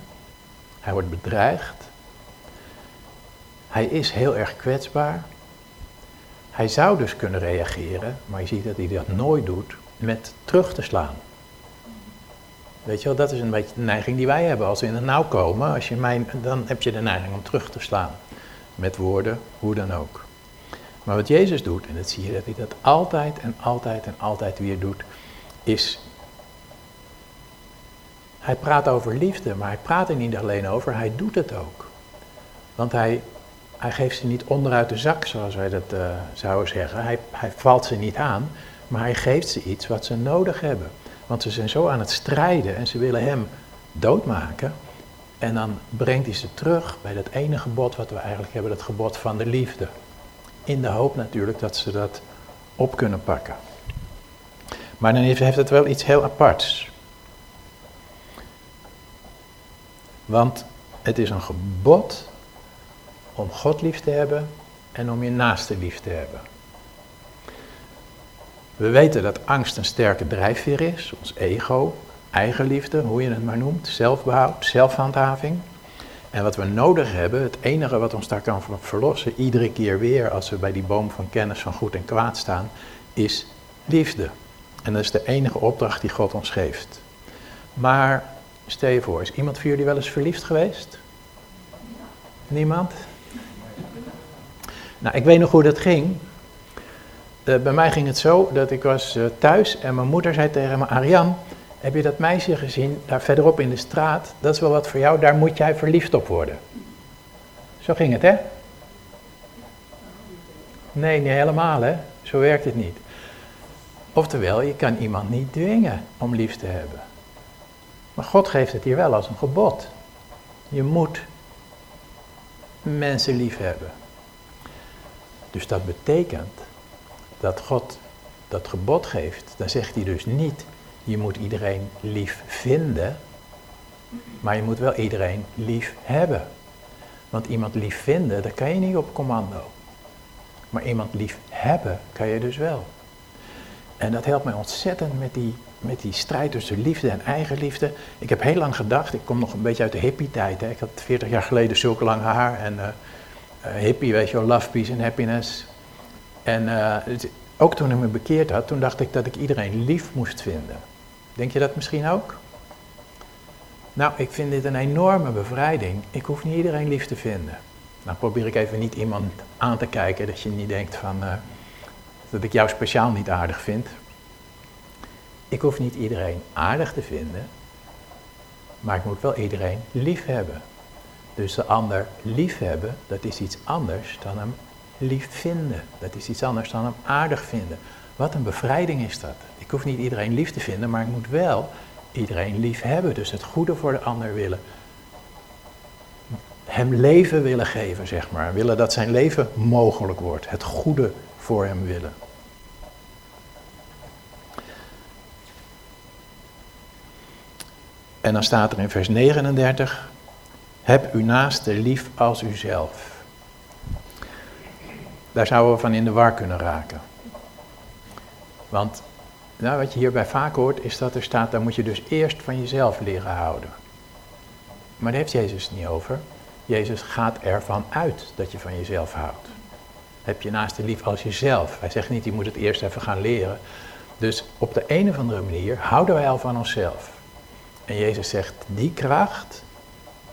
Hij wordt bedreigd. Hij is heel erg kwetsbaar. Hij zou dus kunnen reageren, maar je ziet dat hij dat nooit doet, met terug te slaan. Weet je wel, dat is een beetje de neiging die wij hebben. Als we in het nauw komen, als je mij, dan heb je de neiging om terug te slaan. Met woorden, hoe dan ook. Maar wat Jezus doet, en dat zie je dat hij dat altijd en altijd en altijd weer doet, is hij praat over liefde, maar hij praat er niet alleen over, hij doet het ook. Want hij, hij geeft ze niet onderuit de zak, zoals wij dat uh, zouden zeggen. Hij, hij valt ze niet aan, maar hij geeft ze iets wat ze nodig hebben. Want ze zijn zo aan het strijden en ze willen hem doodmaken. En dan brengt hij ze terug bij dat ene gebod wat we eigenlijk hebben, dat gebod van de liefde. In de hoop natuurlijk dat ze dat op kunnen pakken. Maar dan heeft het wel iets heel aparts. Want het is een gebod om God lief te hebben en om je naaste lief te hebben. We weten dat angst een sterke drijfveer is, ons ego, eigenliefde, hoe je het maar noemt, zelfbehoud, zelfhandhaving. En wat we nodig hebben, het enige wat ons daar kan verlossen, iedere keer weer als we bij die boom van kennis van goed en kwaad staan, is liefde. En dat is de enige opdracht die God ons geeft. Maar stel je voor, is iemand van jullie wel eens verliefd geweest? Niemand? Nou, ik weet nog hoe dat ging. Uh, bij mij ging het zo dat ik was uh, thuis en mijn moeder zei tegen me, Arjan, heb je dat meisje gezien daar verderop in de straat? Dat is wel wat voor jou, daar moet jij verliefd op worden. Zo ging het, hè? Nee, niet helemaal, hè? Zo werkt het niet. Oftewel, je kan iemand niet dwingen om lief te hebben. Maar God geeft het hier wel als een gebod. Je moet mensen lief hebben. Dus dat betekent dat God dat gebod geeft. Dan zegt hij dus niet, je moet iedereen lief vinden, maar je moet wel iedereen lief hebben. Want iemand lief vinden, dat kan je niet op commando. Maar iemand lief hebben, kan je dus wel. En dat helpt mij ontzettend met die, met die strijd tussen liefde en eigenliefde. Ik heb heel lang gedacht, ik kom nog een beetje uit de hippie-tijd. Ik had 40 jaar geleden zulke lang haar en uh, hippie, weet je wel, love, peace en happiness. En uh, ook toen ik me bekeerd had, toen dacht ik dat ik iedereen lief moest vinden. Denk je dat misschien ook? Nou, ik vind dit een enorme bevrijding. Ik hoef niet iedereen lief te vinden. Nou probeer ik even niet iemand aan te kijken dat je niet denkt van dat ik jou speciaal niet aardig vind. Ik hoef niet iedereen aardig te vinden, maar ik moet wel iedereen lief hebben. Dus de ander lief hebben, dat is iets anders dan hem lief vinden. Dat is iets anders dan hem aardig vinden. Wat een bevrijding is dat. Ik hoef niet iedereen lief te vinden, maar ik moet wel iedereen lief hebben. Dus het goede voor de ander willen. Hem leven willen geven, zeg maar. Willen dat zijn leven mogelijk wordt. Het goede voor hem willen. En dan staat er in vers 39, heb uw naaste lief als uzelf. Daar zouden we van in de war kunnen raken. Want nou, wat je hierbij vaak hoort is dat er staat, daar moet je dus eerst van jezelf leren houden. Maar daar heeft Jezus het niet over. Jezus gaat ervan uit dat je van jezelf houdt. Heb je naast lief als jezelf. Hij zegt niet, je moet het eerst even gaan leren. Dus op de een of andere manier houden wij al van onszelf. En Jezus zegt, die kracht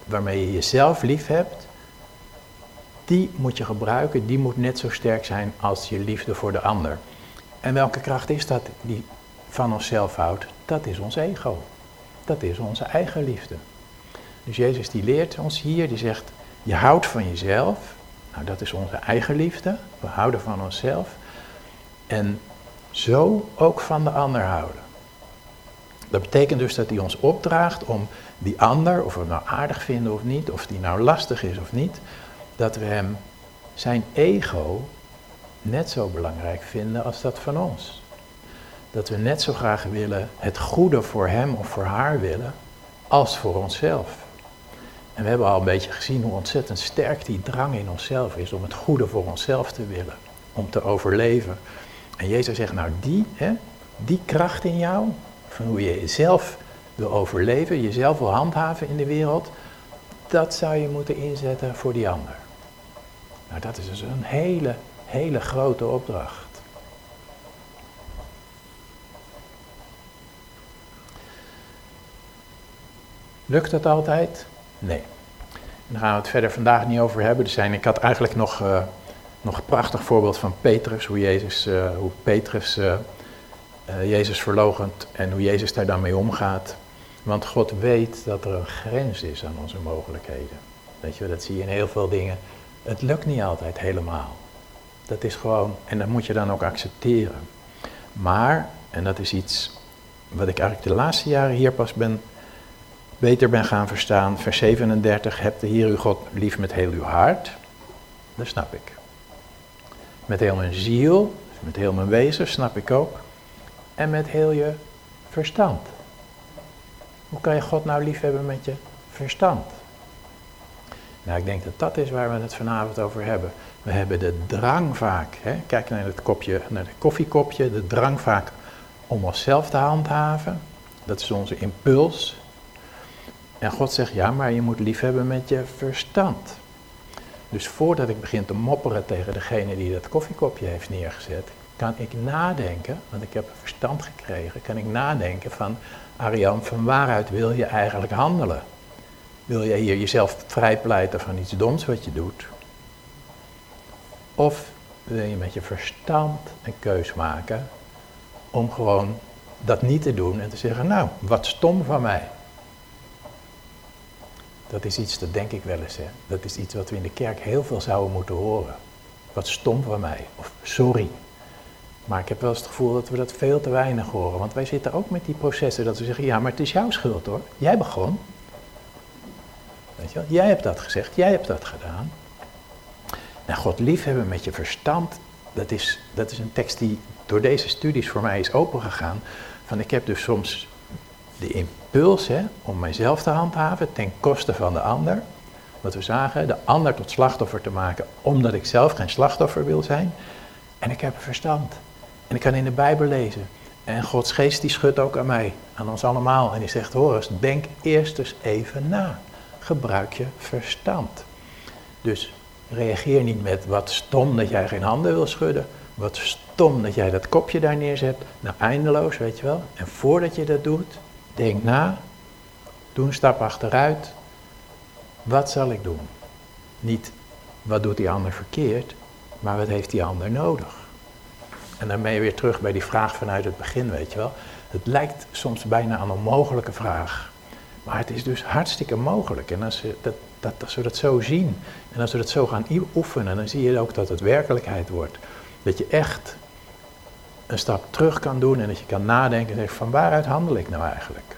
waarmee je jezelf lief hebt, die moet je gebruiken, die moet net zo sterk zijn als je liefde voor de ander. En welke kracht is dat die van onszelf houdt? Dat is ons ego. Dat is onze eigen liefde. Dus Jezus die leert ons hier, die zegt, je houdt van jezelf. Nou, dat is onze eigen liefde. We houden van onszelf. En zo ook van de ander houden. Dat betekent dus dat hij ons opdraagt om die ander, of we hem nou aardig vinden of niet, of die nou lastig is of niet, dat we hem zijn ego net zo belangrijk vinden als dat van ons. Dat we net zo graag willen het goede voor hem of voor haar willen als voor onszelf. En we hebben al een beetje gezien hoe ontzettend sterk die drang in onszelf is om het goede voor onszelf te willen, om te overleven. En Jezus zegt, nou die, hè, die kracht in jou, hoe je jezelf wil overleven, jezelf wil handhaven in de wereld, dat zou je moeten inzetten voor die ander. Nou, dat is dus een hele, hele grote opdracht. Lukt dat altijd? Nee. Daar gaan we het verder vandaag niet over hebben. Er zijn, ik had eigenlijk nog, uh, nog een prachtig voorbeeld van Petrus, hoe, Jezus, uh, hoe Petrus uh, Jezus verlogent en hoe Jezus daar dan mee omgaat. Want God weet dat er een grens is aan onze mogelijkheden. Weet je, dat zie je in heel veel dingen. Het lukt niet altijd helemaal. Dat is gewoon, en dat moet je dan ook accepteren. Maar, en dat is iets wat ik eigenlijk de laatste jaren hier pas ben, beter ben gaan verstaan. Vers 37, heb de Heer uw God lief met heel uw hart. Dat snap ik. Met heel mijn ziel, met heel mijn wezen, snap ik ook. En met heel je verstand. Hoe kan je God nou liefhebben met je verstand? Nou, ik denk dat dat is waar we het vanavond over hebben. We hebben de drang vaak, hè? kijk naar het, kopje, naar het koffiekopje, de drang vaak om onszelf te handhaven. Dat is onze impuls. En God zegt, ja, maar je moet liefhebben met je verstand. Dus voordat ik begin te mopperen tegen degene die dat koffiekopje heeft neergezet, kan ik nadenken, want ik heb verstand gekregen, kan ik nadenken van, Ariane, van waaruit wil je eigenlijk handelen? Wil je hier jezelf vrijpleiten van iets doms wat je doet? Of wil je met je verstand een keus maken om gewoon dat niet te doen en te zeggen, nou, wat stom van mij. Dat is iets, dat denk ik wel eens, hè. Dat is iets wat we in de kerk heel veel zouden moeten horen. Wat stom van mij, of sorry. Maar ik heb wel eens het gevoel dat we dat veel te weinig horen. Want wij zitten ook met die processen dat we zeggen, ja, maar het is jouw schuld hoor. Jij begon. Weet je wel? Jij hebt dat gezegd, jij hebt dat gedaan. Nou, God liefhebben met je verstand, dat is, dat is een tekst die door deze studies voor mij is opengegaan. Van ik heb dus soms de impuls hè, om mijzelf te handhaven ten koste van de ander. Wat we zagen, de ander tot slachtoffer te maken omdat ik zelf geen slachtoffer wil zijn. En ik heb verstand. En ik kan in de Bijbel lezen. En Gods geest die schudt ook aan mij, aan ons allemaal. En die zegt, hoor denk eerst eens even na. Gebruik je verstand. Dus reageer niet met wat stom dat jij geen handen wil schudden. Wat stom dat jij dat kopje daar neerzet. Nou, eindeloos, weet je wel. En voordat je dat doet, denk na. Doe een stap achteruit. Wat zal ik doen? Niet wat doet die ander verkeerd, maar wat heeft die ander nodig? En dan ben je weer terug bij die vraag vanuit het begin, weet je wel. Het lijkt soms bijna een onmogelijke vraag. Maar het is dus hartstikke mogelijk. En als we dat, dat, dat zo zien en als we dat zo gaan oefenen, dan zie je ook dat het werkelijkheid wordt. Dat je echt een stap terug kan doen en dat je kan nadenken en zeggen van waaruit handel ik nou eigenlijk?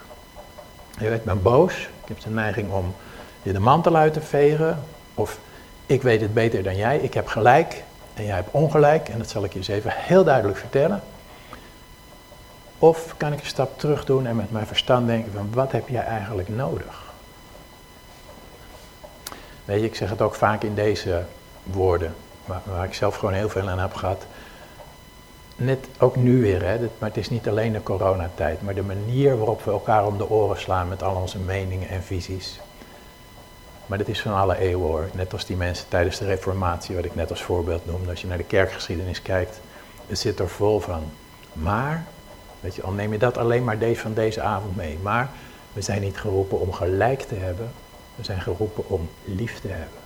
Je weet, ik ben boos, ik heb de neiging om je de mantel uit te vegen. Of ik weet het beter dan jij, ik heb gelijk en jij hebt ongelijk. En dat zal ik je eens even heel duidelijk vertellen. Of kan ik een stap terug doen en met mijn verstand denken van wat heb jij eigenlijk nodig? Weet je, ik zeg het ook vaak in deze woorden, waar, waar ik zelf gewoon heel veel aan heb gehad. Net ook nu weer, hè, maar het is niet alleen de coronatijd, maar de manier waarop we elkaar om de oren slaan met al onze meningen en visies. Maar dat is van alle eeuwen hoor. Net als die mensen tijdens de Reformatie, wat ik net als voorbeeld noemde. Als je naar de kerkgeschiedenis kijkt, het zit er vol van. Maar, weet je, al neem je dat alleen maar deze van deze avond mee. Maar we zijn niet geroepen om gelijk te hebben, we zijn geroepen om lief te hebben.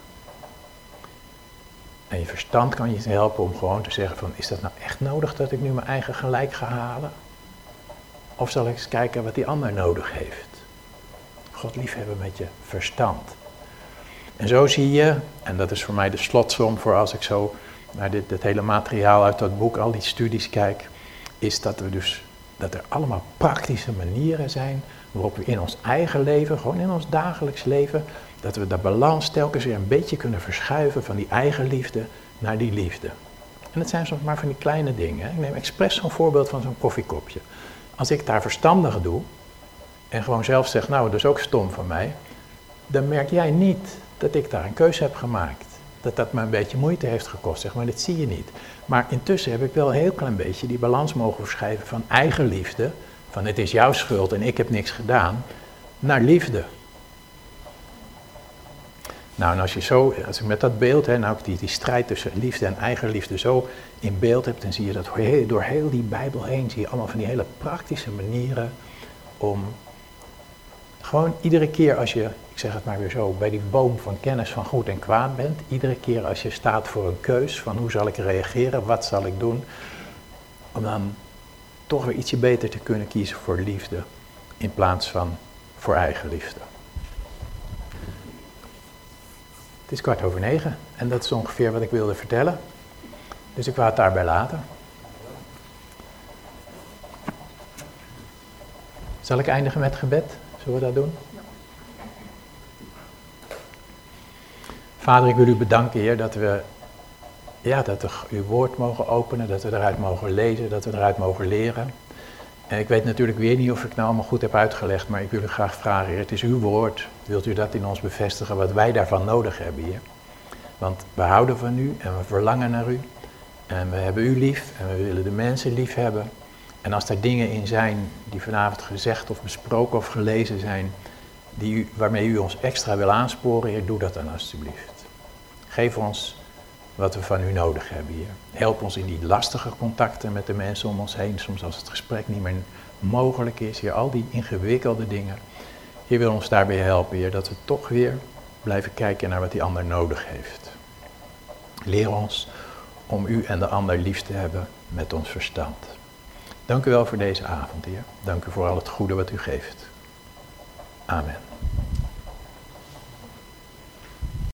En je verstand kan je helpen om gewoon te zeggen van, is dat nou echt nodig dat ik nu mijn eigen gelijk ga halen? Of zal ik eens kijken wat die ander nodig heeft? God liefhebben met je verstand. En zo zie je, en dat is voor mij de slotsom voor als ik zo naar dit, dit hele materiaal uit dat boek, al die studies kijk, is dat er dus dat er allemaal praktische manieren zijn waarop we in ons eigen leven, gewoon in ons dagelijks leven, dat we de balans telkens weer een beetje kunnen verschuiven van die eigen liefde naar die liefde. En dat zijn soms maar van die kleine dingen. Ik neem expres zo'n voorbeeld van zo'n koffiekopje. Als ik daar verstandig doe en gewoon zelf zeg, nou, dat is ook stom van mij, dan merk jij niet dat ik daar een keuze heb gemaakt. Dat dat me een beetje moeite heeft gekost, zeg maar, dat zie je niet. Maar intussen heb ik wel een heel klein beetje die balans mogen verschuiven van eigen liefde, van het is jouw schuld en ik heb niks gedaan, naar liefde. Nou, en als je zo, als ik met dat beeld, hè, nou die, die strijd tussen liefde en eigenliefde zo in beeld hebt, dan zie je dat door heel die Bijbel heen, zie je allemaal van die hele praktische manieren om gewoon iedere keer als je, ik zeg het maar weer zo, bij die boom van kennis van goed en kwaad bent, iedere keer als je staat voor een keus van hoe zal ik reageren, wat zal ik doen, om dan toch weer ietsje beter te kunnen kiezen voor liefde in plaats van voor eigen liefde. Het is kwart over negen en dat is ongeveer wat ik wilde vertellen. Dus ik wou het daarbij laten. Zal ik eindigen met gebed? Zullen we dat doen? Vader, ik wil u bedanken, Heer, dat we, ja, dat uw woord mogen openen, dat we eruit mogen lezen, dat we eruit mogen leren. En ik weet natuurlijk weer niet of ik nou allemaal goed heb uitgelegd, maar ik wil u graag vragen, Heer, het is uw woord. Wilt u dat in ons bevestigen, wat wij daarvan nodig hebben, Heer? Want we houden van u en we verlangen naar u. En we hebben u lief en we willen de mensen lief hebben. En als er dingen in zijn die vanavond gezegd of besproken of gelezen zijn, die u, waarmee u ons extra wil aansporen, Heer, doe dat dan alstublieft. Geef ons wat we van u nodig hebben, Heer. Help ons in die lastige contacten met de mensen om ons heen, soms als het gesprek niet meer mogelijk is, Heer, al die ingewikkelde dingen. Heer wil ons daarbij helpen, Heer, dat we toch weer blijven kijken naar wat die ander nodig heeft. Leer ons om u en de ander lief te hebben met ons verstand. Dank u wel voor deze avond, Heer. Dank u voor al het goede wat u geeft. Amen.